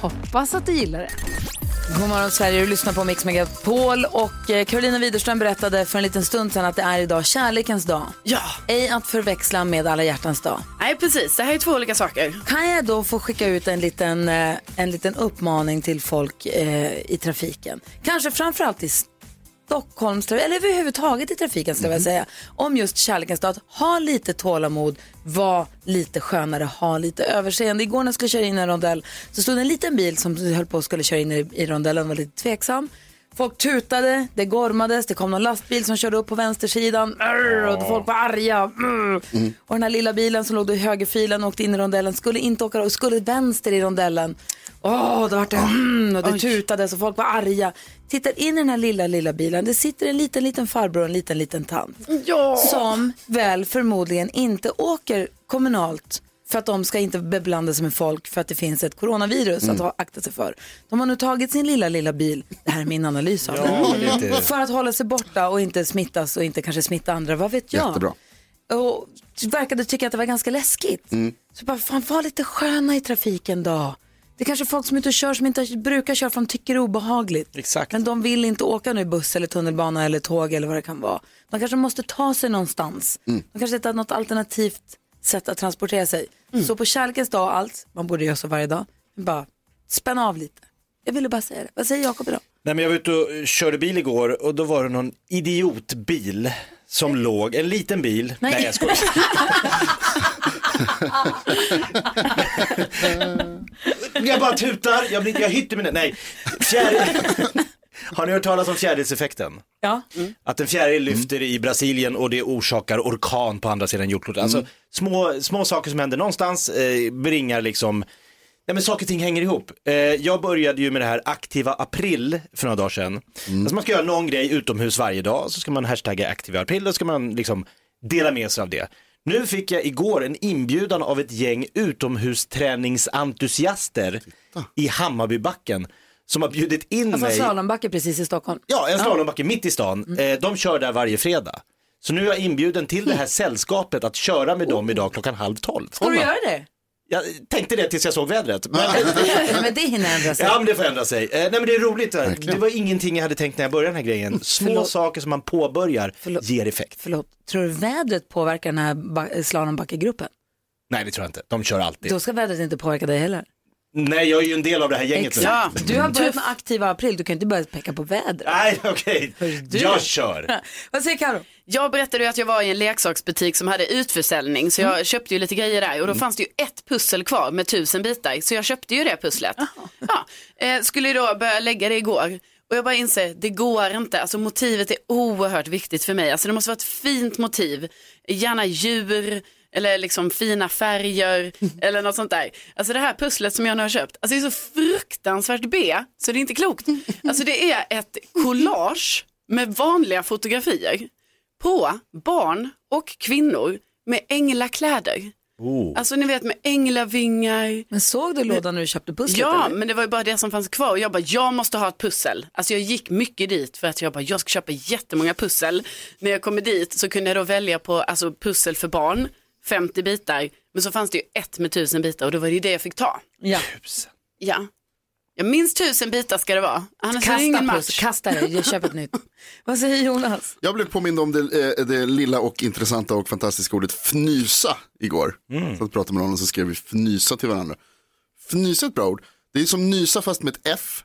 Hoppas att du gillar det. God morgon Sverige, du lyssnar på Mix Megapol och eh, Carolina Widerström berättade för en liten stund sedan att det är idag kärlekens dag. Ja. Ej att förväxla med alla hjärtans dag. Nej, precis. Det här är två olika saker. Kan jag då få skicka ut en liten, eh, en liten uppmaning till folk eh, i trafiken? Kanske framförallt i Stockholms eller överhuvudtaget i trafiken ska jag säga. Om just kärlekens dag. Ha lite tålamod, var lite skönare, ha lite överseende. Igår när jag skulle köra in i en rondell så stod en liten bil som höll på att skulle köra in i, i rondellen var lite tveksam. Folk tutade, det gormades, det kom någon lastbil som körde upp på vänstersidan Arr, och folk var arga. Mm. Och den här lilla bilen som låg i högerfilen och åkte in i rondellen skulle inte åka och skulle vänster i rondellen. Åh, då var det, mm, och det tutades och folk var arga. Tittar in i den här lilla, lilla bilen. Det sitter en liten, liten farbror och en liten, liten tant. Ja. Som väl förmodligen inte åker kommunalt för att de ska inte beblanda sig med folk för att det finns ett coronavirus att ha, akta sig för. De har nu tagit sin lilla, lilla bil, det här är min analys av det, för att hålla sig borta och inte smittas och inte kanske smitta andra, vad vet jag. Jättebra. Och verkade tycka att det var ganska läskigt. Så bara, fan var lite sköna i trafiken då. Det är kanske folk som inte kör, som inte brukar köra för de tycker det är obehagligt. Exakt. Men de vill inte åka nu buss eller tunnelbana eller tåg eller vad det kan vara. De kanske måste ta sig någonstans. De kanske hittar något alternativt sätt att transportera sig. Så på kärlekens dag och allt, man borde göra så varje dag, bara spänn av lite. Jag ville bara säga det. Vad säger Jakob idag? Nej, men jag var ute och körde bil igår och då var det någon idiotbil som låg, en liten bil. Nej, jag skojar. jag bara tutar, jag, blir, jag hytter mig Nej, fjäril... Har ni hört talas om fjärilseffekten? Ja. Att en fjäril lyfter i Brasilien och det orsakar orkan på andra sidan jordklotet. Alltså små, små saker som händer någonstans eh, bringar liksom Nej men saker och ting hänger ihop. Eh, jag började ju med det här aktiva april för några dagar sedan. Alltså man ska göra någon grej utomhus varje dag, så ska man hashtagga aktiva april och så ska man liksom dela med sig av det. Nu fick jag igår en inbjudan av ett gäng utomhusträningsentusiaster i Hammarbybacken som har bjudit in Alltså mig. slalombacke precis i Stockholm. Ja, en slalombacke mitt i stan. Eh, de kör där varje fredag. Så nu är jag inbjuden till det här sällskapet att köra med dem idag klockan halv tolv. Ska du göra det? Jag tänkte det tills jag såg vädret. Men, men det hinner ändra sig. ja, men det får ändra sig. Eh, nej, men det är roligt. Det, det var ingenting jag hade tänkt när jag började den här grejen. Små Förlåt. saker som man påbörjar Förlåt. ger effekt. Förlåt, tror du vädret påverkar den här ba- slalombacke-gruppen? Nej, det tror jag inte. De kör alltid. Då ska vädret inte påverka dig heller. Nej, jag är ju en del av det här gänget nu. Ja. Du har börjat med aktiva april, du kan inte börja peka på vädret. Nej, okej. du- Jag kör. Vad säger Karo? Jag berättade ju att jag var i en leksaksbutik som hade utförsäljning så jag köpte ju lite grejer där och då fanns det ju ett pussel kvar med tusen bitar så jag köpte ju det pusslet. Ja, eh, skulle ju då börja lägga det igår och jag bara inser det går inte, alltså motivet är oerhört viktigt för mig, alltså det måste vara ett fint motiv, gärna djur eller liksom fina färger eller något sånt där. Alltså det här pusslet som jag nu har köpt, alltså det är så fruktansvärt B så det är inte klokt. Alltså det är ett collage med vanliga fotografier på barn och kvinnor med änglakläder. Oh. Alltså ni vet med änglavingar. Men såg du lådan när du köpte pusslet? Ja, eller? men det var ju bara det som fanns kvar. Och jag bara, jag måste ha ett pussel. Alltså jag gick mycket dit för att jag bara, jag ska köpa jättemånga pussel. När jag kommer dit så kunde jag då välja på alltså, pussel för barn, 50 bitar. Men så fanns det ju ett med tusen bitar och då var det ju det jag fick ta. ja. Ja, ja minst tusen bitar ska det vara. Annars är det ingen Kasta match. puss, kasta det, jag köper ett nytt. Vad säger Jonas? Jag blev påmind om det, eh, det lilla och intressanta och fantastiska ordet fnysa igår. Så att prata med någon och så skrev vi fnysa till varandra. Fnysa är ett bra ord. Det är som nysa fast med ett F,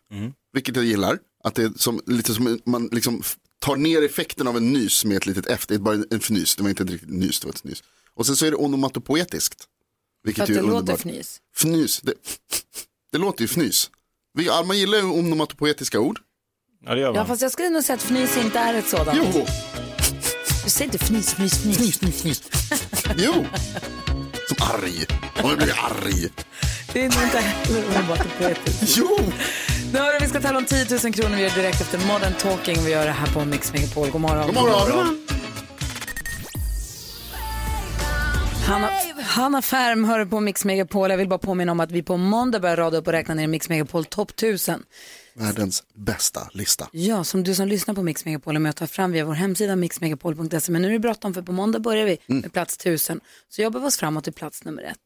vilket jag gillar. Att det är som, lite som man liksom tar ner effekten av en nys med ett litet F. Det är bara en, en fnys, det var inte ett riktigt nys, det var ett nys. Och sen så är det onomatopoetiskt. För Vilket att ju det är låter fnys. Fnys, det, det låter ju fnys. Vi, ja, man gillar ju onomatopoetiska ord. Ja, det gör Ja, man. fast jag skulle nog säga att fnys inte är ett sådant. Jo, Du säger inte fnys, fnys, fnys. fnys, fnys, fnys. Jo, som arg. Om jag blir arg. Det är nog inte heller onomatopoetiskt. Jo, Nu hörru, vi ska tävla om 10 000 kronor. Vi gör direkt efter Modern Talking. Vi gör det här på Mix Megapol. God morgon. god morgon. Hanna, Hanna Färm hör på Mix Megapol. Jag vill bara påminna om att vi på måndag börjar rada upp och räkna ner Mix Megapol topp 1000. Världens bästa lista. Ja, som du som lyssnar på Mix Megapol är med och tar fram via vår hemsida mixmegapol.se. Men nu är det bråttom för på måndag börjar vi med plats 1000. Så jobbar vi oss framåt till plats nummer ett.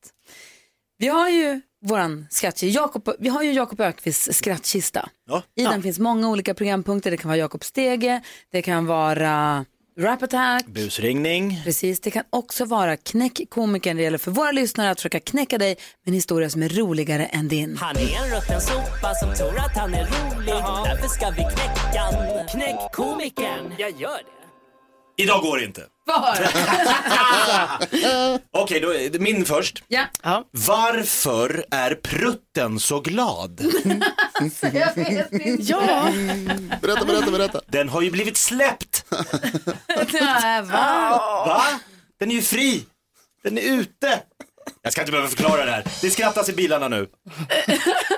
Vi har ju våran skrattkista, Jakob, vi har ju Jakob Ökvists skrattkista. Ja. I den finns många olika programpunkter. Det kan vara Jakob Stege, det kan vara Rap Attack. Busringning. Precis, det kan också vara knäck komikern. Det gäller för våra lyssnare att försöka knäcka dig med en historia som är roligare än din. Han är en rutten sopa som tror att han är rolig. Därför ska vi knäcka han. Knäck komikern. Jag gör det. Idag går det inte. Var? Okej, då är det min först. ja, Varför är prutten så glad? jag vet inte. Ja, Berätta, berätta, berätta. Den har ju blivit släppt. Nej, va? Va? Den är ju fri. Den är ute. Jag ska inte behöva förklara det här. Det skrattas i bilarna nu.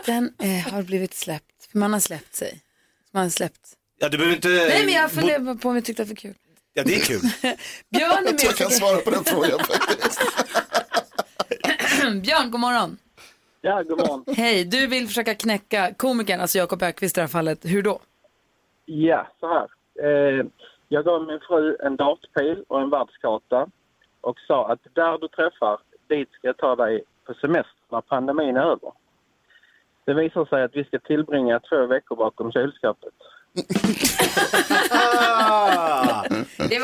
Den eh, har blivit släppt. För man har släppt sig. Man har släppt. Ja, du behöver inte... Nej, men jag funderar bara på om jag tyckte att det var kul. Ja, det är kul. Björn är Jag kan med. svara på den frågan faktiskt. Björn, god morgon. Ja, god morgon. Hej, du vill försöka knäcka komikern, alltså Jakob Ökvist i det här fallet. Hur då? Ja, så här. Eh, jag gav min fru en dartpil och en världskarta och sa att där du träffar, dit ska jag ta dig på semester när pandemin är över. Det visar sig att vi ska tillbringa två veckor bakom kylskåpet.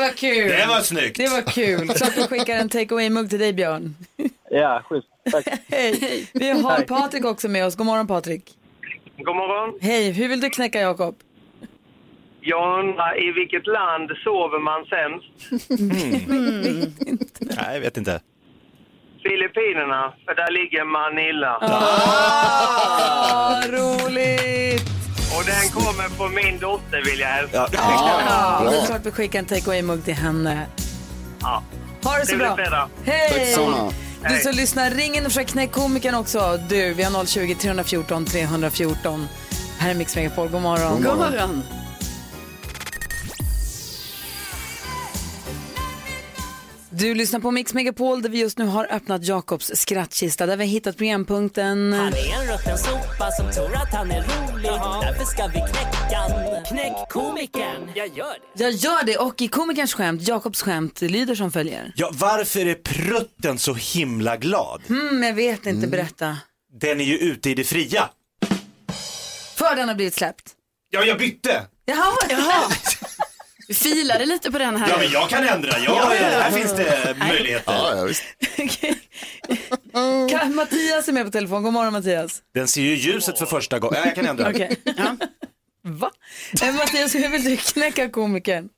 Det var kul. det var snyggt. Det var kul. Så att vi skickar en take away-mugg till dig, Björn. Ja, schysst. Tack. Hej. Vi har Patrik också med oss. God morgon, Patrik. God morgon. Hej, hur vill du knäcka Jakob? Jag undrar i vilket land sover man sämst? Nej, jag vet inte. Filippinerna, för där ligger Manila. Ah, roligt! Och den kommer på min dotter vill jag hälsa. Ja. Ja, det är klart vi skickar en take away-mugg till henne. Ja. Ha det så Trevlig bra. fredag. Hej! Tack. Du som lyssnar, ring in och försök knäcka komikern också. Du, vi har 020 314 314. Här är Mix Megapol. God morgon. god morgon. Du lyssnar på Mix Megapol där vi just nu har öppnat Jakobs skrattkista där vi har hittat programpunkten. Han är en rutten sopa som tror att han är rolig. Därför ska vi knäcka. Knäck komikern. Jag gör det. Jag gör det och i komikerns skämt, Jakobs skämt, lyder som följer. ja, varför är prutten så himla glad? Mm, jag vet inte, berätta. Den är ju ute i det fria. För den har blivit släppt. Ja, jag bytte. Jaha, Jaha. Vi filade lite på den här. Ja, men jag kan ändra. Ja, här finns det möjligheter. Ja, ja, visst. Kan- Mattias är med på telefon. God morgon Mattias. Den ser ju ljuset för första gången. Ja, jag kan ändra. Okej. Va? Eh, Mattias, hur vill du knäcka komikern?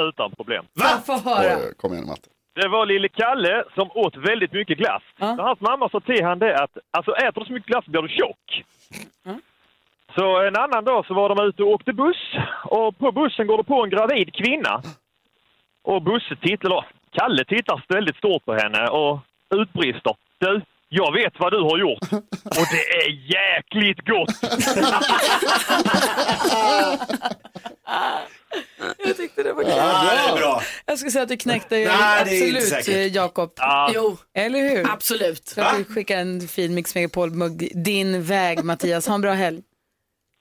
Utan problem. Va? Få höra. Oj, Kom igen Matte. Det var lille Kalle som åt väldigt mycket glass. Ja. Så hans mamma sa till han det att alltså äter du så mycket glass blir du tjock. Så en annan dag så var de ute och åkte buss och på bussen går det på en gravid kvinna. Och Busse tittar, eller Kalle tittar väldigt stort på henne och utbrister. Du, jag vet vad du har gjort och det är jäkligt gott. Jag tyckte det var kul. Ja, det är bra. Jag skulle säga att du knäckte Nej, absolut Jakob. Ja, Jo, Eller hur? absolut. Så att du skickar en fin Mix Megapol-mugg din väg Mattias. Ha en bra helg.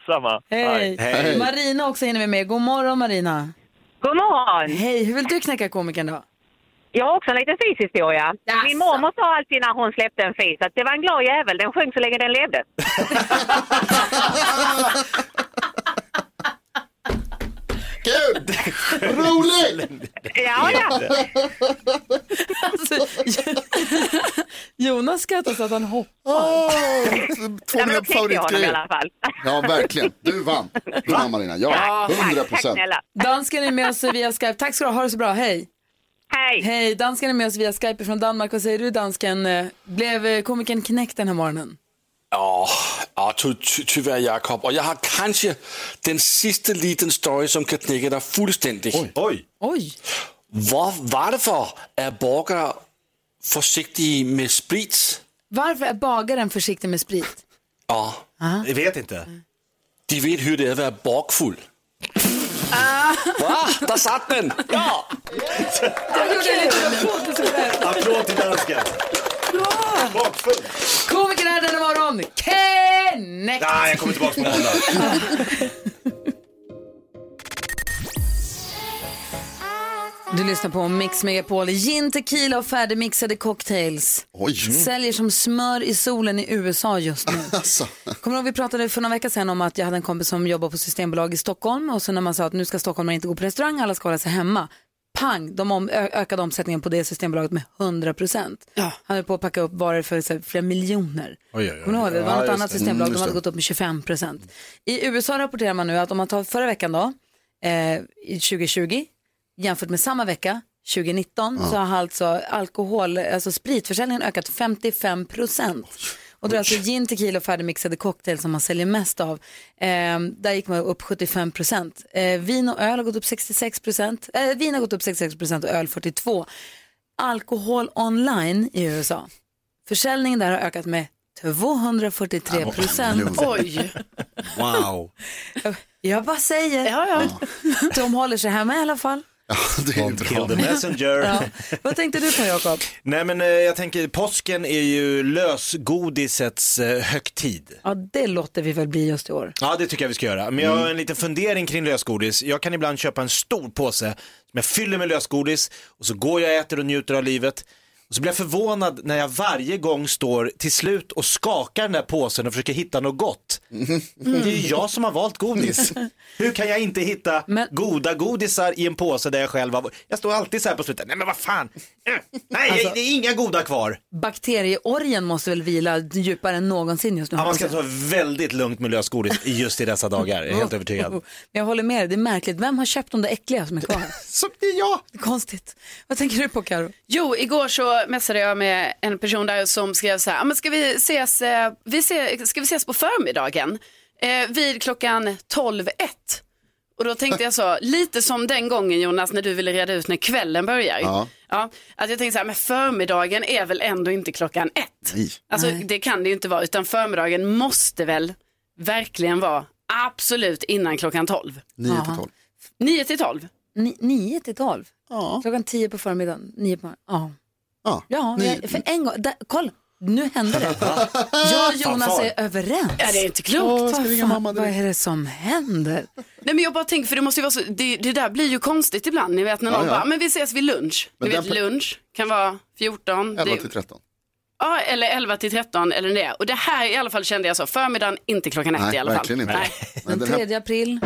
Samma. Hej. Hej. Marina också hinner vi med. God morgon Marina. God morgon! Hej, hur vill du knäcka komikern då? Jag har också en liten fishistoria. Min mormor sa alltid när hon släppte en fis att det var en glad jävel, den sjöng så länge den levde. Kul! Roligt! Ja, ja. Alltså, Jonas skrattar så att han hoppar. Åh, två i favoritgrejer. alla fall. Ja, verkligen. Du vann. Du vann Marina. Ja, hundra procent. Dansken är med oss via Skype. Tack ska du ha. Ha det så bra. Hej. Hej! Hej, dansken är med oss via Skype från Danmark. Vad säger du dansken? Eh, Blev eh, komikern knäckt den här morgonen? Ja, ja ty, ty, tyvärr Jakob. Och jag har kanske den sista liten story som kan knäcka dig fullständigt. Oj. Oj. Var, varför är bagare försiktiga med sprit? Varför är bagaren försiktig med sprit? Ja, Jag vet inte. de vet hur det är att vara bakfull. Va? Där satt den! Ja! Jag gjorde en liten. Applåd till dansken. Bakfull. Komikern är denna morgon, Kenneth! Nej, jag kommer tillbaka på måndag. Du lyssnar på Mix Megapol, gin, tequila och färdigmixade cocktails. Oj. Säljer som smör i solen i USA just nu. Alltså. Kommer du ihåg vi pratade för några veckor sedan om att jag hade en kompis som jobbar på Systembolag i Stockholm och så när man sa att nu ska stockholmare inte gå på restaurang, alla ska hålla sig hemma. Pang, de om, ö- ökade omsättningen på det Systembolaget med 100 procent. Han höll på att packa upp varor för så här, flera miljoner. Oj, oj, oj. Kommer det? Var Ja, något annat det. systembolag, Mm, de just hade gått upp med 25 procent. I USA rapporterar man nu att om man tar förra veckan då, eh, i 2020, jämfört med samma vecka 2019 så har alltså alkohol, alltså spritförsäljningen ökat 55 procent. Och det är alltså gin, tequila och färdigmixade cocktails som man säljer mest av. Eh, där gick man upp 75 procent. Eh, vin och öl har gått upp 66 procent. Eh, vin har gått upp 66 procent och öl 42. Alkohol online i USA. Försäljningen där har ökat med 243 procent. Oj. Wow. Jag bara säger. Ja, ja. De håller sig hemma i alla fall. Ja, det är Kill bra. the messenger. Ja. Vad tänkte du på Jakob? Nej men eh, jag tänker påsken är ju lösgodisets eh, högtid. Ja, det låter vi väl bli just i år. Ja det tycker jag vi ska göra. Men jag har en liten fundering kring lösgodis. Jag kan ibland köpa en stor påse som jag fyller med lösgodis och så går jag och äter och njuter av livet. Och så blir jag förvånad när jag varje gång står till slut och skakar den där påsen och försöker hitta något gott. Det är ju jag som har valt godis. Hur kan jag inte hitta Men- goda godisar i en påse där jag själv har... Jag står alltid så här på slutet, nej men vad fan, Eh, nej Alltså- det är inga goda kvar. Bakterieorgen måste väl vila djupare än någonsin just nu. Ja, man ska ta väldigt lugnt med lösgodis just i dessa dagar, jag är helt övertygad. Men jag håller med dig, det är märkligt. Vem har köpt de där äckliga som är kvar? Så det är jag. Konstigt. Vad tänker du på Karo? Jo, igår så messade jag med en person där som skrev så här, "Ah, men ska vi ses, eh, vi se, ska vi ses på förmiddagen eh, vid klockan 12.01? Och då tänkte jag så, lite som den gången Jonas när du ville reda ut när kvällen börjar. Ja. Ja, att jag tänkte så här, men förmiddagen är väl ändå inte klockan ett? Nej. Alltså det kan det ju inte vara, utan förmiddagen måste väl verkligen vara absolut innan klockan 12. 9 till 12. 9 till 12. Ni, 9 till 12? Ja. Klockan 10 på förmiddagen? 9 på Ja. Ja. Ja, Ni- för en gång, där, kolla, nu hände det. Jag och Jonas är överens. Ja, det är inte klokt. Åh, mamma vad är det som händer? Nej men jag bara tänker för det måste ju vara så, det, det där blir ju konstigt ibland, ni vet när någon Ja, ja. bara, men vi ses vid lunch. Men Ni vet lunch kan vara 14, 11 det, till 13. ja, eller 11 till 13 eller det. Och det här i alla fall kände jag så, förmiddagen, inte klockan ett Nej, i alla fall. inte. Nej. Den den här, 3 april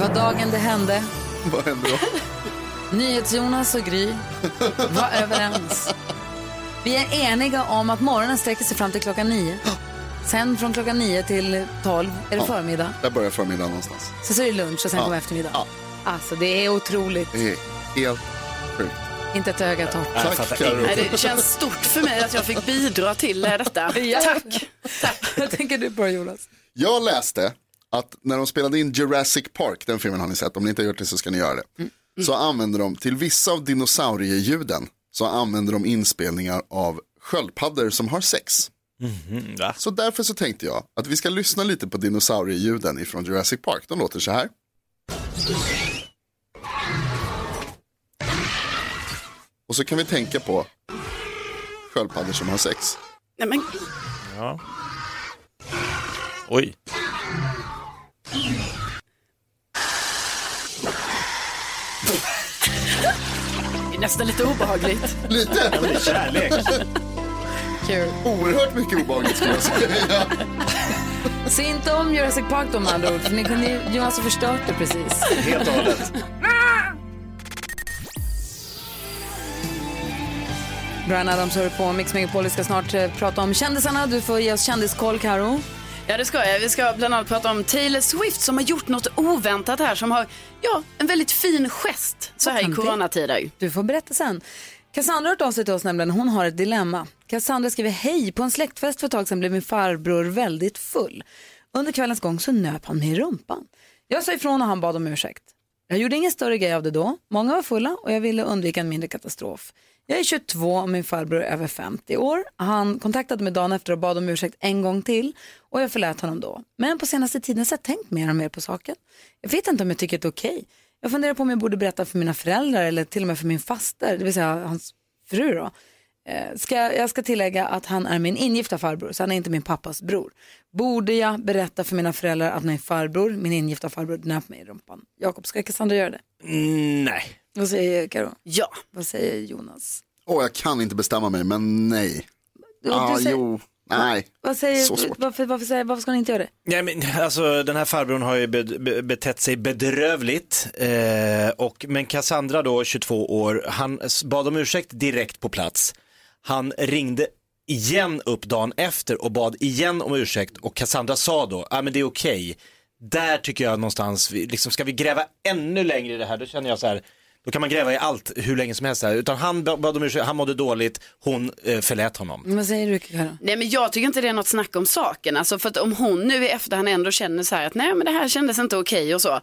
var dagen det hände. vad händer då? NyhetsJonas och Gry var överens. Vi är eniga om att morgonen sträcker sig fram till klockan nio. Sen från klockan nio till tolv är det förmiddag. Där börjar förmiddagen någonstans. Sen så är det lunch och sen Ja. kommer eftermiddag. Ja. Alltså det är otroligt. Det är helt sjukt. Inte ett öga torrt. Jag Tack Carro. Nej, det känns stort för mig att jag fick bidra till detta. Ja. Tack. Vad tänker du på Jonas? Jag läste att när de spelade in Jurassic Park, den filmen har ni sett, om ni inte har gjort det så ska ni göra det. Så använder de, till vissa av dinosaurieljuden, så använder de inspelningar av sköldpaddor som har sex. va? Så därför så tänkte jag att vi ska lyssna lite på dinosaurieljuden ifrån Jurassic Park. De låter så här. Och så kan vi tänka på sköldpaddor som har sex. Nej, men, Oj. Det är nästan lite obehagligt. Lite, Kärlek. Kul. oerhört mycket obehagligt skulle jag säga. Se inte om Jurassic Park då med andra ord, för ni kunde ju, har förstört det precis. Helt och hållet. Brian Adams hör på Mix Megapol. Vi ska snart eh, prata om kändisarna. Du får ge oss kändiskoll, Karo. Ja det ska jag. Vi ska bland annat prata om Taylor Swift som har gjort något oväntat här som har ja, en väldigt fin gest så här i coronatider. Du får berätta sen. Cassandra har hört av sig till oss nämligen. Hon har ett dilemma. Cassandra skriver hej. På en släktfest för ett tag sedan blev min farbror väldigt full. Under kvällens gång så nöp han mig i rumpan. Jag sa ifrån och han bad om ursäkt. Jag gjorde ingen större grej av det då. Många var fulla och jag ville undvika en mindre katastrof. Jag är 22 och min farbror är över 50 år. Han kontaktade mig dagen efter och bad om ursäkt en gång till och jag förlät honom då. Men på senaste tiden så har jag tänkt mer och mer på saken. Jag vet inte om jag tycker att det är okej. Jag funderar på om jag borde berätta för mina föräldrar eller till och med för min faster, det vill säga hans fru då. Eh, ska, jag ska tillägga att han är min ingifta farbror, så han är inte min pappas bror. Borde jag berätta för mina föräldrar att min farbror, min ingifta farbror, nöp mig i rumpan? Jakob, ska Cassandra göra det? Mm, nej. Vad säger Karo? Ja. Vad säger Jonas? Åh, jag kan inte bestämma mig, men nej. Du- ah, du säger- jo, nej. Vad säger, Så svårt. varför, varför, säger, varför ska ni inte göra det? Ja, men, alltså, den här farbrorn har ju be, be, betett sig bedrövligt. Eh, och, men Cassandra då, 22 år, han bad om ursäkt direkt på plats. Han ringde igen upp dagen efter och bad igen om ursäkt och Cassandra sa då, ja ah, men det är okej. Där tycker jag någonstans, liksom, ska vi gräva ännu längre i det här, då känner jag så här, då kan man gräva i allt hur länge som helst. Här. Utan han ba- bad om ursäkt, han mådde dåligt, hon eh, förlät honom. Vad säger du Karo? Nej men jag tycker inte det är något snack om saken. Alltså för att om hon nu i efterhand ändå känner så här att nej men det här kändes inte okej och så.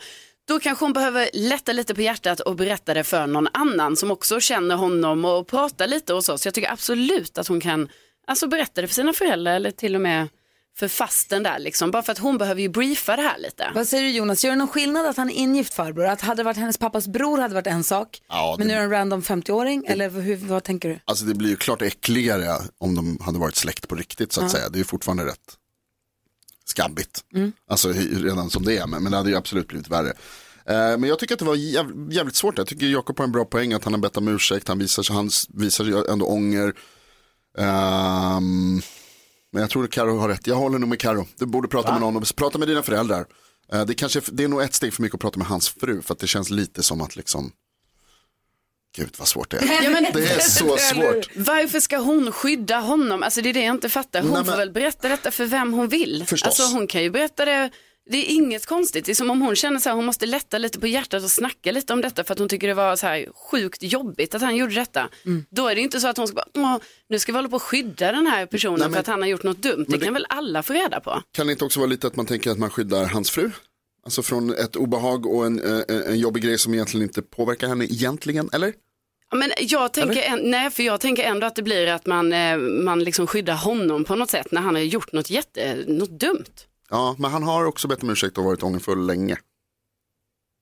Då kanske hon behöver lätta lite på hjärtat och berätta det för någon annan som också känner honom och prata lite och så. Så jag tycker absolut att hon kan alltså berätta det för sina föräldrar eller till och med för fasten där liksom. Bara för att hon behöver ju briefa det här lite. Vad säger du Jonas, gör det någon skillnad att han är ingift farbror? Att hade det varit hennes pappas bror hade varit en sak, Ja, men nu är det en random 50-åring, eller hur, vad tänker du? Alltså det blir ju klart äckligare om de hade varit släkt på riktigt så att Ja. säga. Det är ju fortfarande rätt skabbigt. Mm. Alltså redan som det är, men, men det hade ju absolut blivit värre. Eh, men jag tycker att det var jäv, jävligt svårt. Jag tycker Jakob har en bra poäng att han har bett om ursäkt. Han visar, han visar ändå ånger. Ehm, men jag tror att Karo har rätt. Jag håller nog med Karo. Du borde prata med någon och prata med dina föräldrar. Eh, det, kanske, det är nog ett steg för mycket att prata med hans fru. För att det känns lite som att liksom, gud vad svårt det är. Ja, men- det är så svårt. Varför ska hon skydda honom? Alltså det är det jag inte fattar. Hon Nej, men- får väl berätta detta för vem hon vill. Förstås. Alltså hon kan ju berätta det. Det är inget konstigt. Det är som om hon känner så här, hon måste lätta lite på hjärtat och snacka lite om detta för att hon tycker det var så här sjukt jobbigt att han gjorde detta. Mm. Då är det inte så att hon ska bara, "Åh, nu ska vi hålla på och skydda den här personen Nej, men- för att han har gjort något dumt. Det, det- kan väl alla få reda på? Kan det inte också vara lite att man tänker att man skyddar hans fru? Alltså från ett obehag och en, eh, en jobbig grej som egentligen inte påverkar henne egentligen, eller? Men jag tänker, en, nej, för jag tänker ändå att det blir att man, eh, man liksom skyddar honom på något sätt när han har gjort något, jätte, något dumt. Ja, men han har också bett om ursäkt och varit ångerfull länge.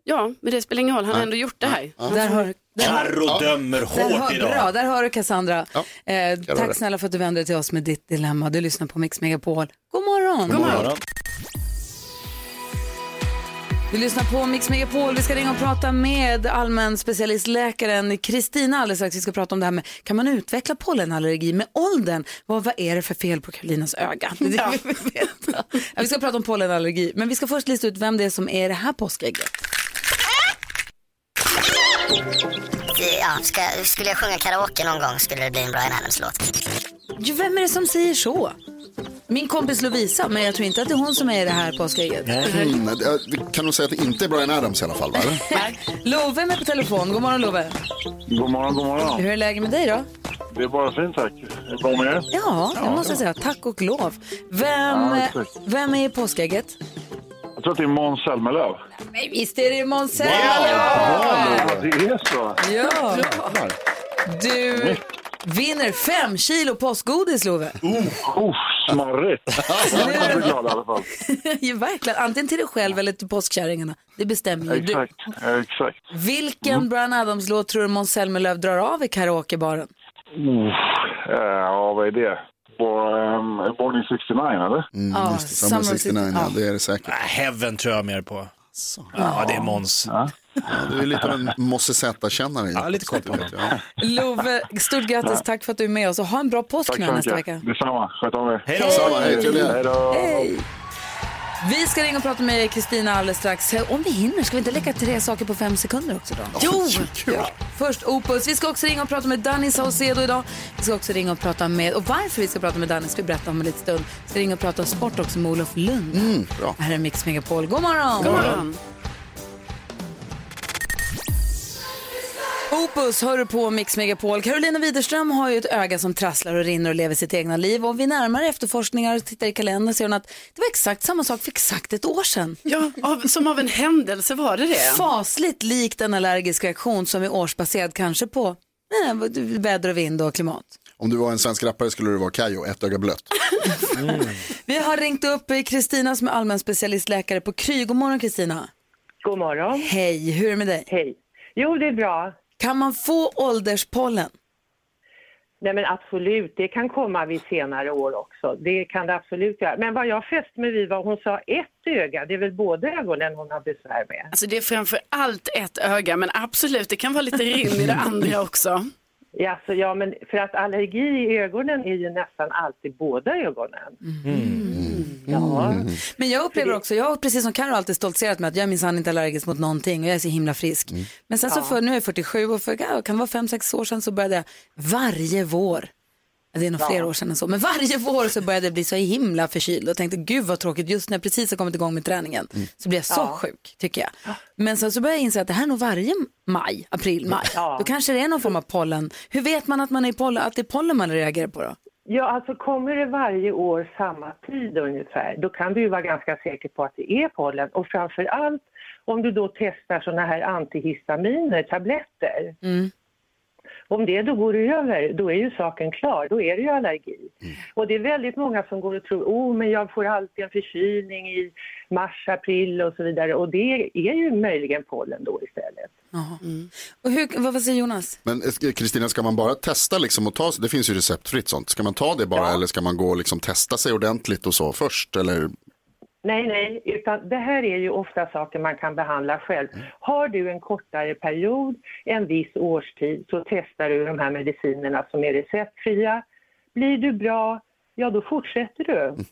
Ja, men det spelar ingen roll, han har ändå gjort det här. Där har, där, Carro dömer där hårt har, idag. bra, där har du Cassandra. Ja, eh, tack snälla för att du vände dig till oss med ditt dilemma. Du lyssnar på Mix Megapol. God morgon! God morgon. Vi lyssnar på Mix Megapol. Vi ska ringa och prata med allmän specialistläkaren Kristina alldeles strax. Vi ska prata om det här med, kan man utveckla pollenallergi med åldern? Vad, vad är det för fel på Karolinas öga? Det det vi veta. Ja, vi ska prata om pollenallergi, men vi ska först lista ut vem det är som är det här påskägget. Ja, ska, skulle jag sjunga karaoke någon gång skulle det bli en Brian Adams-låt. Vem är det som säger så? Min kompis Lovisa, men jag tror inte att det är hon som är det här påskägget. Mm, det- vi kan nog säga att det inte är Brian Adams i alla fall, va? Love är med på telefon. God morgon Love. God morgon, god morgon. Hur är läget med dig då? Det är bara fint tack. Är det bra med er? Ja, det måste jag säga. Tack och lov. Vem, Ja, exakt. vem är i påskägget? Jag tror att det är Måns Zelmerlöw. Men visst är det Måns Ja, det är så. Ja. Du vinner fem kilo påskgodis, Love. Oh, smarrigt. Jag blir glad i alla fall. ja, verkligen. Antingen till dig själv eller till påskkärringarna. Det bestämmer ju du. Exakt, exakt. Vilken Brian Adams-låt tror du Måns Zelmerlöw drar av i karaokebaren? Oh, ja, vad är det? Bo- ehm, Born in 69, eller? Mm, Ja, just det, Summer Summer 69, ja. ja. det är det säkert. Heaven tror jag mer på. Ja, det är Måns. Ja, du är lite av en Mosse Z-kännare. Ja, lite koll på honom. Ja. Love, stort grattis. Tack för att du är med oss och ha en bra påsk nästa mycket. vecka. Detsamma. Sköt om er. Hej då! Hej. Hej! Vi ska ringa och prata med Kristina alldeles strax. Om vi hinner, ska vi inte leka tre saker på fem sekunder också då? Jo! Kul. Först Opus. Vi ska också ringa och prata med Danny Saucedo idag. Vi ska också ringa och prata med, och varför vi ska prata med Danny ska vi berätta om en liten stund. Vi ska ringa och prata sport också med Olof Lund. Mm, bra. Här är Mix Megapol. God morgon! God morgon. Opus hör du på Mix Megapol. Carolina Widerström har ju ett öga som trasslar och rinner och lever sitt egna liv. Och vid närmare efterforskningar och tittar i kalendern ser hon att det var exakt samma sak för exakt ett år sedan. Ja, av, som av en händelse var det det. Fasligt likt en allergisk reaktion som är årsbaserad kanske på Nej, nej, väder och vind och klimat. Om du var en svensk rappare skulle du vara Kayo, ett öga blött. Vi har ringt upp Kristina som är allmän specialistläkare på Kry. God morgon Kristina. God morgon. Hej, hur är det med dig? Hej. Jo, det är bra. Kan man få ålderspollen? Nej men absolut, det kan komma vid senare år också. Det kan det absolut göra. Men vad jag fäste mig vid var hon sa ett öga, det är väl båda ögonen hon har besvär med? Alltså det är framför allt ett öga, men absolut, det kan vara lite rim i det andra också. Ja, så, ja, men för att allergi i ögonen är ju nästan alltid båda ögonen. Ja. Men jag upplever också, jag har precis som Carro alltid stoltserat med att jag är minsann inte allergisk mot någonting och jag är så himla frisk. Men sen så för, nu är jag 47 och för, ja, kan vara 5-6 år sedan så började jag varje vår, det är nog flera år sedan än så, men varje vår så började jag bli så himla förkyld och tänkte gud vad tråkigt, just när jag precis har kommit igång med träningen så blir jag så Ja. sjuk tycker jag. Men sen så började jag inse att det här är nog varje maj, april, maj. Ja. Då kanske det är någon form av pollen. Hur vet man att, man är pollen, att det är pollen man reagerar på då? Ja, alltså kommer det varje år samma tid ungefär, då kan du ju vara ganska säker på att det är pollen. Och framför allt om du då testar såna här antihistaminer, tabletter. Mm. Om det då går över, då är ju saken klar, då är det ju allergi. Och det är väldigt många som går och tror, oh men jag får alltid en förkylning i mars, april och så vidare. Och det är ju möjligen pollen då istället. Jaha. Och hur, vad, vad säger Jonas? Men eh, Kristina, ska man bara testa liksom och ta, det finns ju receptfritt sånt, ska man ta det bara eller ska man gå och liksom testa sig ordentligt och så först? Eller? Nej, nej, utan det här är ju ofta saker man kan behandla själv. Har du en kortare period, en viss årstid, så testar du de här medicinerna som är receptfria. Blir du bra, ja då fortsätter du.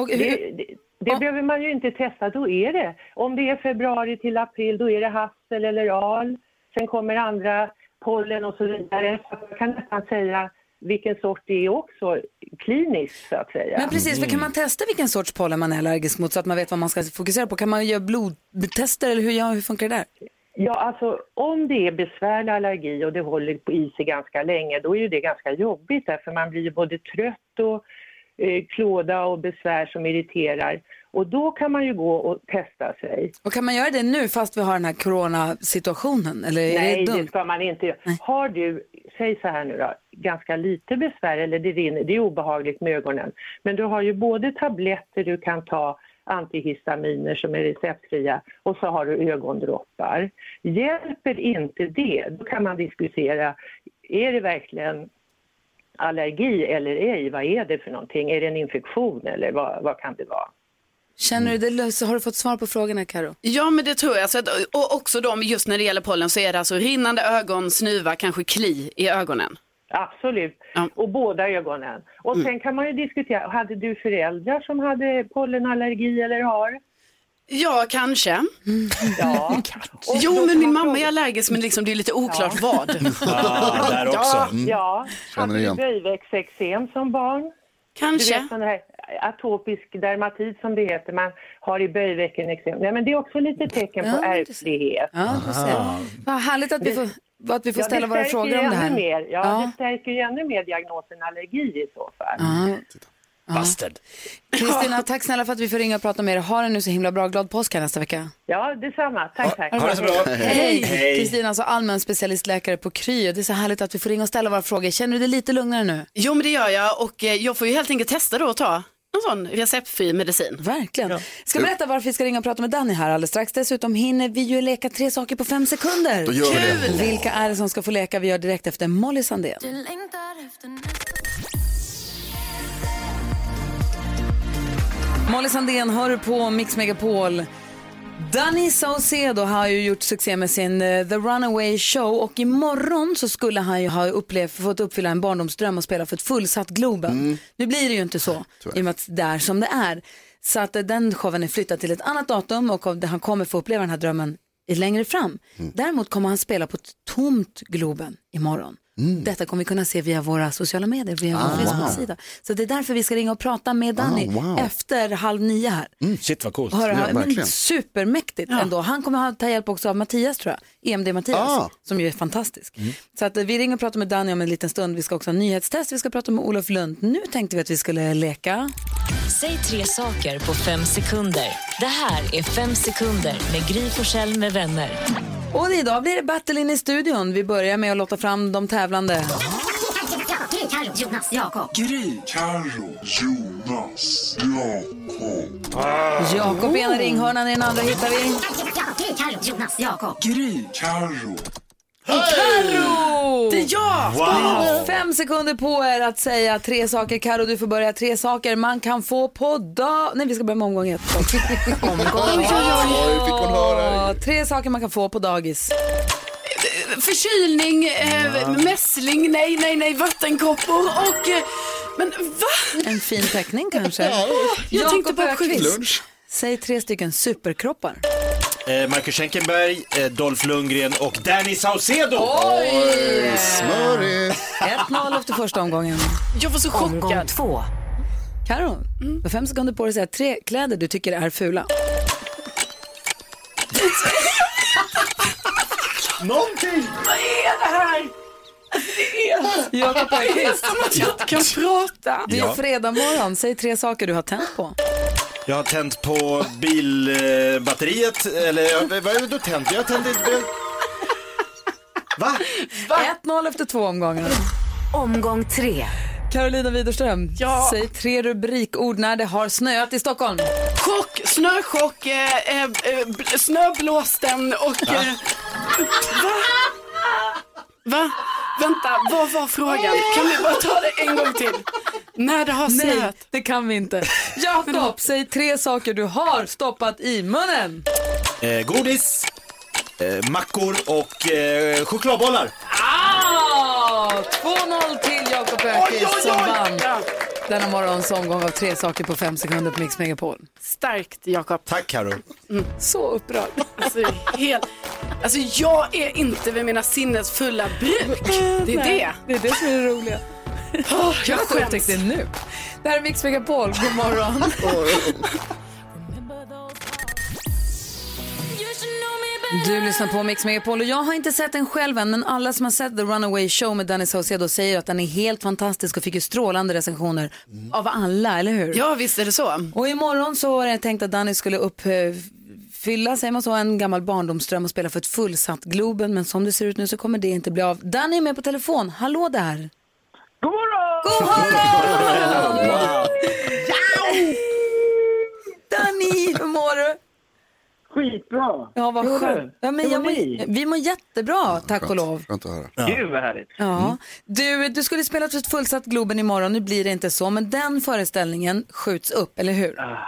Och hur, Det, det, det behöver man ju inte testa, då är det. Om det är februari till april, då är det hassel eller al. Sen kommer andra pollen och så vidare. Så man kan nästan säga vilken sort det är också, kliniskt så att säga. Men precis, för kan man testa vilken sorts pollen man är allergisk mot så att man vet vad man ska fokusera på? Kan man göra blodtester eller hur, ja, hur funkar det där? Ja, alltså om det är besvärlig allergi och det håller på i sig ganska länge, då är ju det ganska jobbigt därför man blir både trött och eh, klåda och besvär som irriterar. Och då kan man ju gå och testa sig. Och kan man göra det nu fast vi har den här coronasituationen? Eller är Nej, det det dumt? ska man inte göra. Har du, säg så här nu då, ganska lite besvär eller det rinner, det är obehagligt med ögonen. Men du har ju både tabletter du kan ta, antihistaminer som är receptfria och så har du ögondroppar. Hjälper inte det, då kan man diskutera, är det verkligen allergi eller ej? Vad är det för någonting? Är det en infektion eller vad, vad kan det vara? Känner du det, har du fått svar på frågorna Karo? Ja men det tror jag. Så att, och också de, just när det gäller pollen så är det alltså rinnande ögon, snuva, kanske kli i ögonen. Absolut, och båda ögonen. Och sen kan man ju diskutera, hade du föräldrar som hade pollenallergi eller har? Ja, kanske. Ja. Och Jo, men min mamma är allergisk, men liksom, det är lite oklart Ja. vad. Ja, där också. Ja, Mm. ja. Hade du böjväxteksem som barn? Kanske. Du vet här atopisk dermatit som det heter, man har i böjvecken eksem. Nej men det är också lite tecken på Ja, ärftlighet. Ja. Vad härligt att vi får, att vi får Ja, ställa våra frågor om det här. Mer. Ja, Ja. det stärker ju ännu mer diagnosen allergi i så fall. Ja. Busted. Kristina, tack snälla för att vi får ringa och prata med dig. Ha det nu så himla bra. Glad påsk här nästa vecka. Ja, detsamma. Tack, tack. Ha det så bra. Hej! Kristina, alltså allmän specialistläkare på Kry. Det är så härligt att vi får ringa och ställa våra frågor. Känner du dig lite lugnare nu? Jo, men det gör jag och eh, jag får ju helt enkelt testa då att ta en sån receptfri medicin. Verkligen. Ska berätta varför vi ska ringa och prata med Danny här alldeles strax. Dessutom hinner vi ju leka tre saker på fem sekunder. Då gör vi det. Vilka är det som ska få leka? Vi gör direkt efter Molly Sandén. Molly Sandén hör på Mix Megapol. Danny Saucedo har ju gjort succé med sin eh, The Runaway Show och imorgon så skulle han ju ha upplevt, fått uppfylla en barndomsdröm och spela för ett fullsatt Globen. Nu blir det ju inte så i och med att det är som det är. Så att eh, den showen är flyttad till ett annat datum och han kommer få uppleva den här drömmen längre fram. Däremot kommer han spela på ett tomt Globen imorgon. Detta kommer vi kunna se via våra sociala medier, via vår Facebook-sida. Så det är därför vi ska ringa och prata med Danny Ah, wow. efter halv nio här. Shit vad coolt. Höra, Ja, men supermäktigt ändå. Han kommer ta hjälp också av Mattias tror jag, EMD Mattias, Ah. som ju är fantastisk. Så att vi ringer och pratar med Danny om en liten stund. Vi ska också ha nyhetstest, vi ska prata med Olof Lund. Nu tänkte vi att vi skulle leka. Säg tre saker på fem sekunder. Det här är Fem sekunder med Gry Forssell med vänner. Och idag blir det battle in i studion. Vi börjar med att låta fram de tävlande. Gry, Carro, Jonas, Jakob. Gry, Carro, Jonas, Jakob. Jakob i ena ringhörnan, i den andra hittar vi... Gry, Carro, Jonas, Jakob. Gry, Carro. Carro! Det är jag! Har fem sekunder på er att säga tre saker. Karo, du får börja. Tre saker man kan få på dag... Nej, vi ska börja med omgång ett. omgång Oj, hon höra. Tre saker man kan få på dagis. Förkylning, eh, mässling, nej, nej, nej, vattenkoppor och... Eh, men va? En fin teckning kanske. jag tänkte Jakob på Öqvist, Lunch. Säg tre stycken superkroppar. Eh, Marcus Schenkenberg, eh, Dolph Lundgren och Danny Saucedo. Oj! Smörigt. 1-0 efter första omgången. Jag var så Omgång chockad. två. Karo, du har fem sekunder på dig att säga tre kläder du tycker är fula. Någonting! Vad är det här? Det är Jakob Öqvist, som att jag inte kan prata. det är fredag morgon. Säg tre saker du har tänt på. Jag har tänt på bilbatteriet, eller vad är det du tänt? Jag har tänt inte... Va? 1-0 efter två omgångar. Omgång tre. Carolina Widerström, Ja. säg tre rubrikord när det har snöat i Stockholm. Chock, snöchock, eh, eh, eh, bl- snöblåsten och... Eh, va? Va? Vänta, vad var frågan? Kan vi bara ta det en gång till? När det har Nej, snöat. det kan vi inte. Jakob, säg tre saker du har stoppat i munnen. Eh, godis, eh, mackor och eh, chokladbollar. Ah! 2-0 till Jakob Öqvist som vann denna morgons omgång av tre saker på fem sekunder på Mix Megapol. Starkt, Jakob. Tack Karo. Så upprörd. Alltså, helt... alltså, jag är inte vid mina sinnes fulla bruk. Det är det. Det är det som är det roliga. Oh, jag skäms. upptäckte det nu. Det här är Mix Megapol. God morgon. Du lyssnar på Mix Megapol och jag har inte sett den själv än men alla som har sett The Runaway Show med Danny Saucedo säger att den är helt fantastisk och fick ju strålande recensioner av alla, eller hur? Ja, visst är det så. Och imorgon så var det tänkt att Danny skulle uppfylla, säger man så, en gammal barndomsdröm och spela för ett fullsatt Globen men som det ser ut nu så kommer det inte bli av. Danny är med på telefon, hallå där! God morgon! God morgon! Danny, hur mår du? Skitbra! Ja, vad skönt. Ja, men jag mår vi mår jättebra, tack och lov. Skönt att höra. Gud vad härligt. Ja. Du, du skulle spela för ett fullsatt Globen imorgon, nu blir det inte så, men den föreställningen skjuts upp, eller hur? Ah,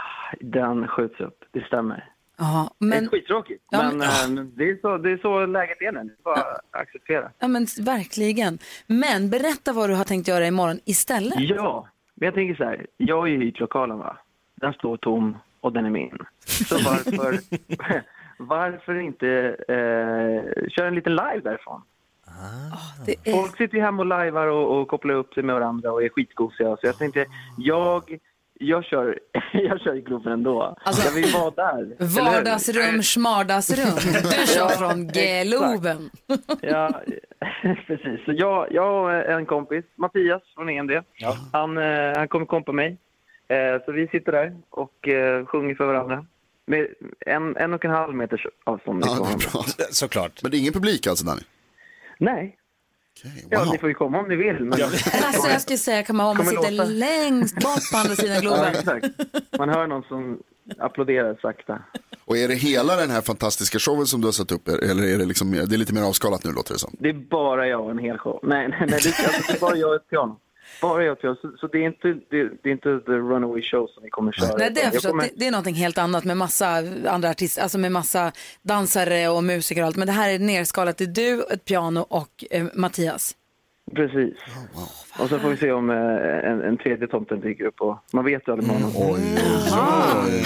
Den skjuts upp, det stämmer. Ja, Det är men, skittråkigt, Ja, men, men- eh, det, är så, det är så läget är nu. Det är bara att acceptera. ja, men verkligen. Men berätta vad du har tänkt göra imorgon istället. Ja, men jag tänker så här. Jag har ju hyrt lokalen va. Den står tom och den är min. Så varför, varför inte eh, köra en liten live därifrån? Det är... Folk sitter ju hemma och lajvar och, och kopplar upp sig med varandra och är skitgosiga. Så jag tänkte, jag, jag kör, jag kör i Globen ändå. Alltså, jag vill vara där. Vardagsrum, smardagsrum. Du kör från Globen. Ja, precis. Så jag, jag och en kompis, Mattias från EMD, han, eh, han kommer kompa mig. Eh, Så vi sitter där och eh, sjunger för varandra. Med en, en och en halv meters avstånd Ja, bra. Såklart. Men det är ingen publik alltså Danny? Nej, Ja, wow. ni får ju komma om ni vill. Men... Alltså jag skulle säga, kan man, om man sitter låta. längst bort på andra sidan Ja, Globen. exakt. Man hör någon som applåderar sakta. Och är det hela den här fantastiska showen som du har satt upp eller är det, liksom, det är lite mer avskalat nu låter det som? Det är bara jag och en hel show. Nej, nej, nej det, är- alltså, det är bara jag och ett piano. Bara jag ett piano. Så, så det, är inte, det, det är inte the runaway show som vi kommer köra. Nej, det, har jag Jag kommer- det, det är någonting helt annat med massa andra artister, alltså med massa dansare och musiker och allt. Men det här är nerskalat. Det är du, ett piano och eh, Mattias. Precis. Och så får vi se om eh, en, en tredje tomten dyker upp. Och man vet ju aldrig med honom.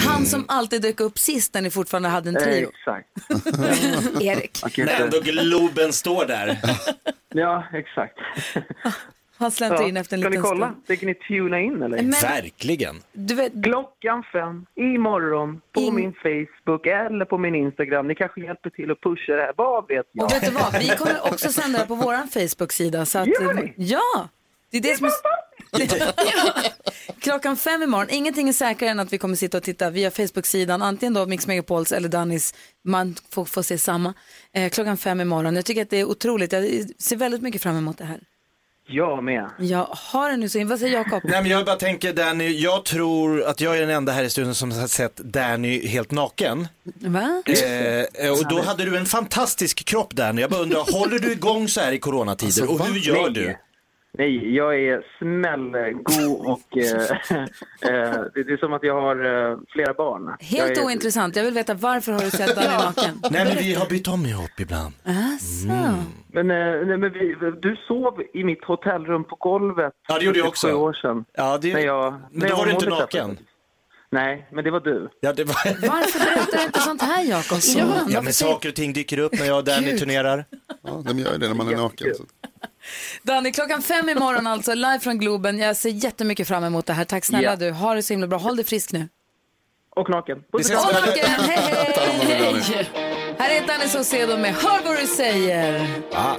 Han som alltid dök upp sist när ni fortfarande hade en trio. Exakt. Erik. När ändå Globen står där. Ja, exakt. Han slänter in efter en Ska ni liten kolla? stund. Tänker ni tuna in eller? Men- Verkligen. Du vet, Klockan fem imorgon på In- min Facebook eller på min Instagram. Ni kanske hjälper till att pusha det här. Vad vet jag? och vet du vad? Vi kommer också sända det på vår Facebook-sida. Så att, Gör ni? Ja! Det är det som är... Klockan fem imorgon, ingenting är säkrare än att vi kommer sitta och titta via Facebook-sidan, antingen då Mix Megapols eller Dannys, man får, får se samma. Eh, klockan fem imorgon, jag tycker att det är otroligt, jag ser väldigt mycket fram emot det här. Jag med. Jag har det nu så in, vad säger Jakob? Nej men jag bara tänker Danny, jag tror att jag är den enda här i studion som har sett Danny helt naken. Va? Eh, och då hade du en fantastisk kropp Danny. Jag bara undrar, håller du igång så här i coronatider och hur gör Nej. du? Nej, jag är smällgod och eh, eh, det är som att jag har eh, flera barn. Helt jag är, ointressant, jag vill veta varför har du sett Danny naken? Nej men vi har bytt om ihop ibland. Asså. Men, eh, nej, men vi, du sov i mitt hotellrum på golvet Ja, det gjorde jag också. år sedan. Ja, det... När jag, Men när då jag var du inte naken. detta. Nej, men det var du. Ja, det var... Varför berättar du inte sånt här Jakob? Ja, men saker och ting dyker upp när jag och Danny turnerar. Ja, de gör det när man är naken. Så. Danny, klockan fem imorgon alltså, live från Globen. Jag ser jättemycket fram emot det här. Tack snälla Ja. du. Ha det så himla bra. Håll dig frisk nu. Och naken. Och naken, hej hej! Här är Danny Saucedo med Hör vad du säger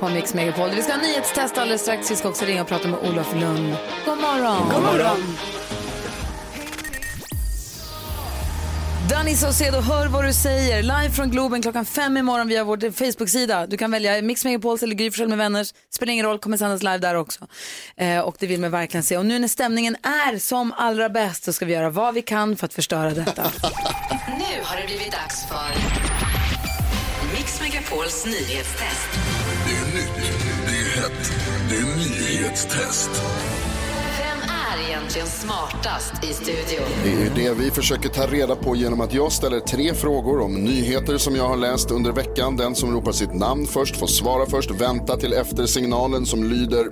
på Mix Megapol. Vi ska ha nyhetstest alldeles strax. Vi ska också ringa och prata med Olof Lund. God morgon! God morgon. Danny Saucedo, hör vad du säger. Live från Globen klockan fem imorgon via vår Facebook-sida. Du kan välja Mix Megapols eller Gry med vänner. Spelar ingen roll, kommer sändas live där också. Eh, och det vill man verkligen se. Och nu när stämningen är som allra bäst så ska vi göra vad vi kan för att förstöra detta. Nu har det blivit dags för Mix Megapols nyhetstest. Det är nytt, det är hett, det är nyhetstest. Egentligen smartast i studion? Det är det vi försöker ta reda på genom att jag ställer tre frågor om nyheter som jag har läst under veckan. Den som ropar sitt namn först får svara först, vänta till efter signalen som lyder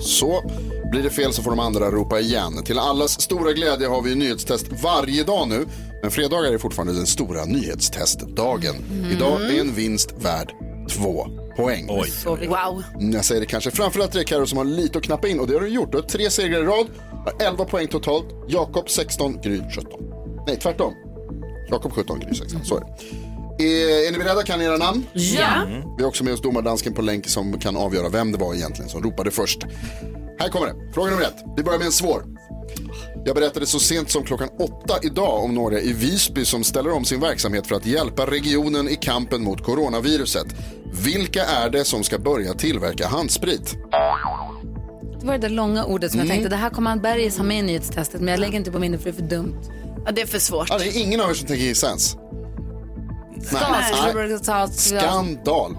så. Blir det fel så får de andra ropa igen. Till allas stora glädje har vi nyhetstest varje dag nu. Men fredagar är fortfarande den stora nyhetstestdagen. Idag är en vinst värd två poäng. Oj. Wow. Jag säger det kanske framförallt till dig Carro som har lite att knappa in och det har du gjort. Du har tre segrar i rad, har 11 poäng totalt. Jakob 16, Gry 17. Nej, tvärtom. Jakob 17, Gry 16. Så är det. Är, är ni beredda? Kan ni era namn? Ja. Vi har också med oss domardansken på länk som kan avgöra vem det var egentligen som ropade först. Här kommer det. Fråga nummer ett. Vi börjar med en svår. Jag berättade så sent som klockan åtta idag om några i Visby som ställer om sin verksamhet för att hjälpa regionen i kampen mot coronaviruset. Vilka är det som ska börja tillverka handsprit? Det var det där långa ordet som jag Mm. tänkte, det här kommer han Bergis ha med i nyhetstestet, men jag lägger inte på minne för det är för dumt. Ja, det är för svårt. Ja, det är ingen av er som tänker gissa ens. Skandal.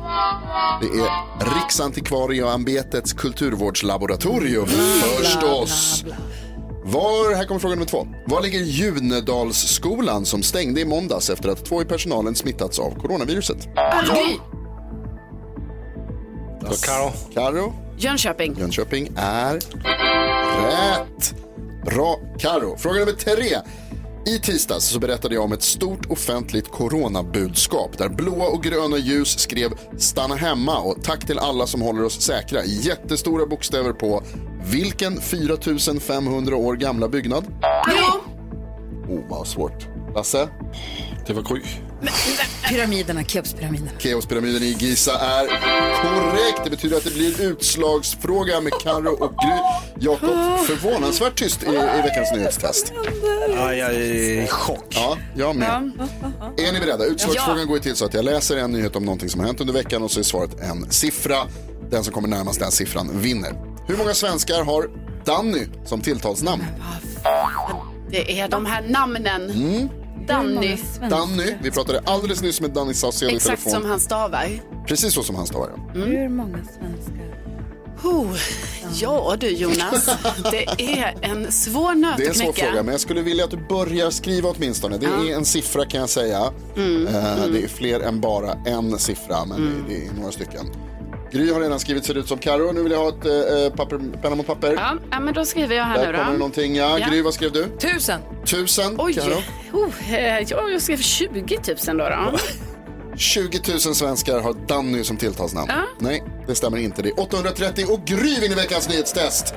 Det är Riksantikvarieämbetets kulturvårdslaboratorium förstås. Var, här kommer fråga nummer två. Var ligger Junedalsskolan som stängde i måndags efter att två i personalen smittats av coronaviruset? Gry. Karo. Karo. Jönköping. Jönköping är rätt. Bra, Karo. Fråga nummer tre. I tisdags så berättade jag om ett stort offentligt coronabudskap där blåa och gröna ljus skrev stanna hemma och tack till alla som håller oss säkra i jättestora bokstäver på vilken 4500 år gamla byggnad? Ja. Oh, vad svårt. Lasse? Det var Gry. Pyramiderna, Keopspyramiderna. Keopspyramiden i Giza är korrekt. Det betyder att det blir utslagsfråga med Karo och Gry. Jakob, förvånansvärt tyst i, i veckans nyhetstest. Ja, jag är i chock. Ja, jag med. Är ni beredda? Utslagsfrågan går ju till så att jag läser en nyhet om någonting som har hänt under veckan och så är svaret en siffra. Den som kommer närmast den siffran vinner. Hur många svenskar har Danny som tilltalsnamn? Det är de här namnen. Mm. Danny. Danny, vi pratade alldeles nyss med Danny Saucedo i Exakt telefon. som han stavar. Precis så som han stavar. ja. Hur många svenskar? Oh, ja du Jonas, det är en svår nöt Det är en att svår knäcka. fråga, men jag skulle vilja att du börjar skriva åtminstone. Det är en siffra kan jag säga. Mm, Eh, mm. Det är fler än bara en siffra, men det, det är några stycken. Gry har redan skrivit ser ut som Karo. Nu vill jag ha ett eh, papper, penna mot papper. Ja, ja, men då skriver jag här Där nu då. kommer det någonting. Ja, Ja. Gry, vad skrev du? Tusen. Tusen. Oj, Karo? oh, eh, ja, jag skrev 20 000 då. då. 20 000 svenskar har Danny som tilltalsnamn. Ja. Nej, det stämmer inte. Det är 830 och Gry vinner veckans nyhetstest.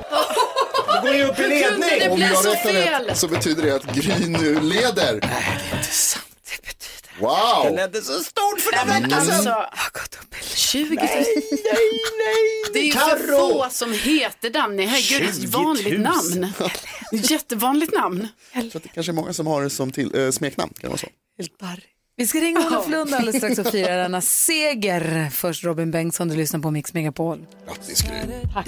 Då går ju upp i kunde det Om jag så räknar fel? rätt så betyder det att Gry nu leder. Nej, det är inte sant. Wow! Den ledde så stort för veckan alltså, sedan. jag har gått upp i 20 000. Nej, nej, nej. Det är ju för få som heter Danny. Herregud, ett 20 vanligt 000. namn. Jättevanligt namn. Att det kanske är många som har det som till, eh, smeknamn. Kan det vara så? Vi ska ringa Olof Lund alldeles strax och fira denna seger. Först Robin Bengtsson, du lyssnar på Mix Megapol. Grattis Gry. Tack.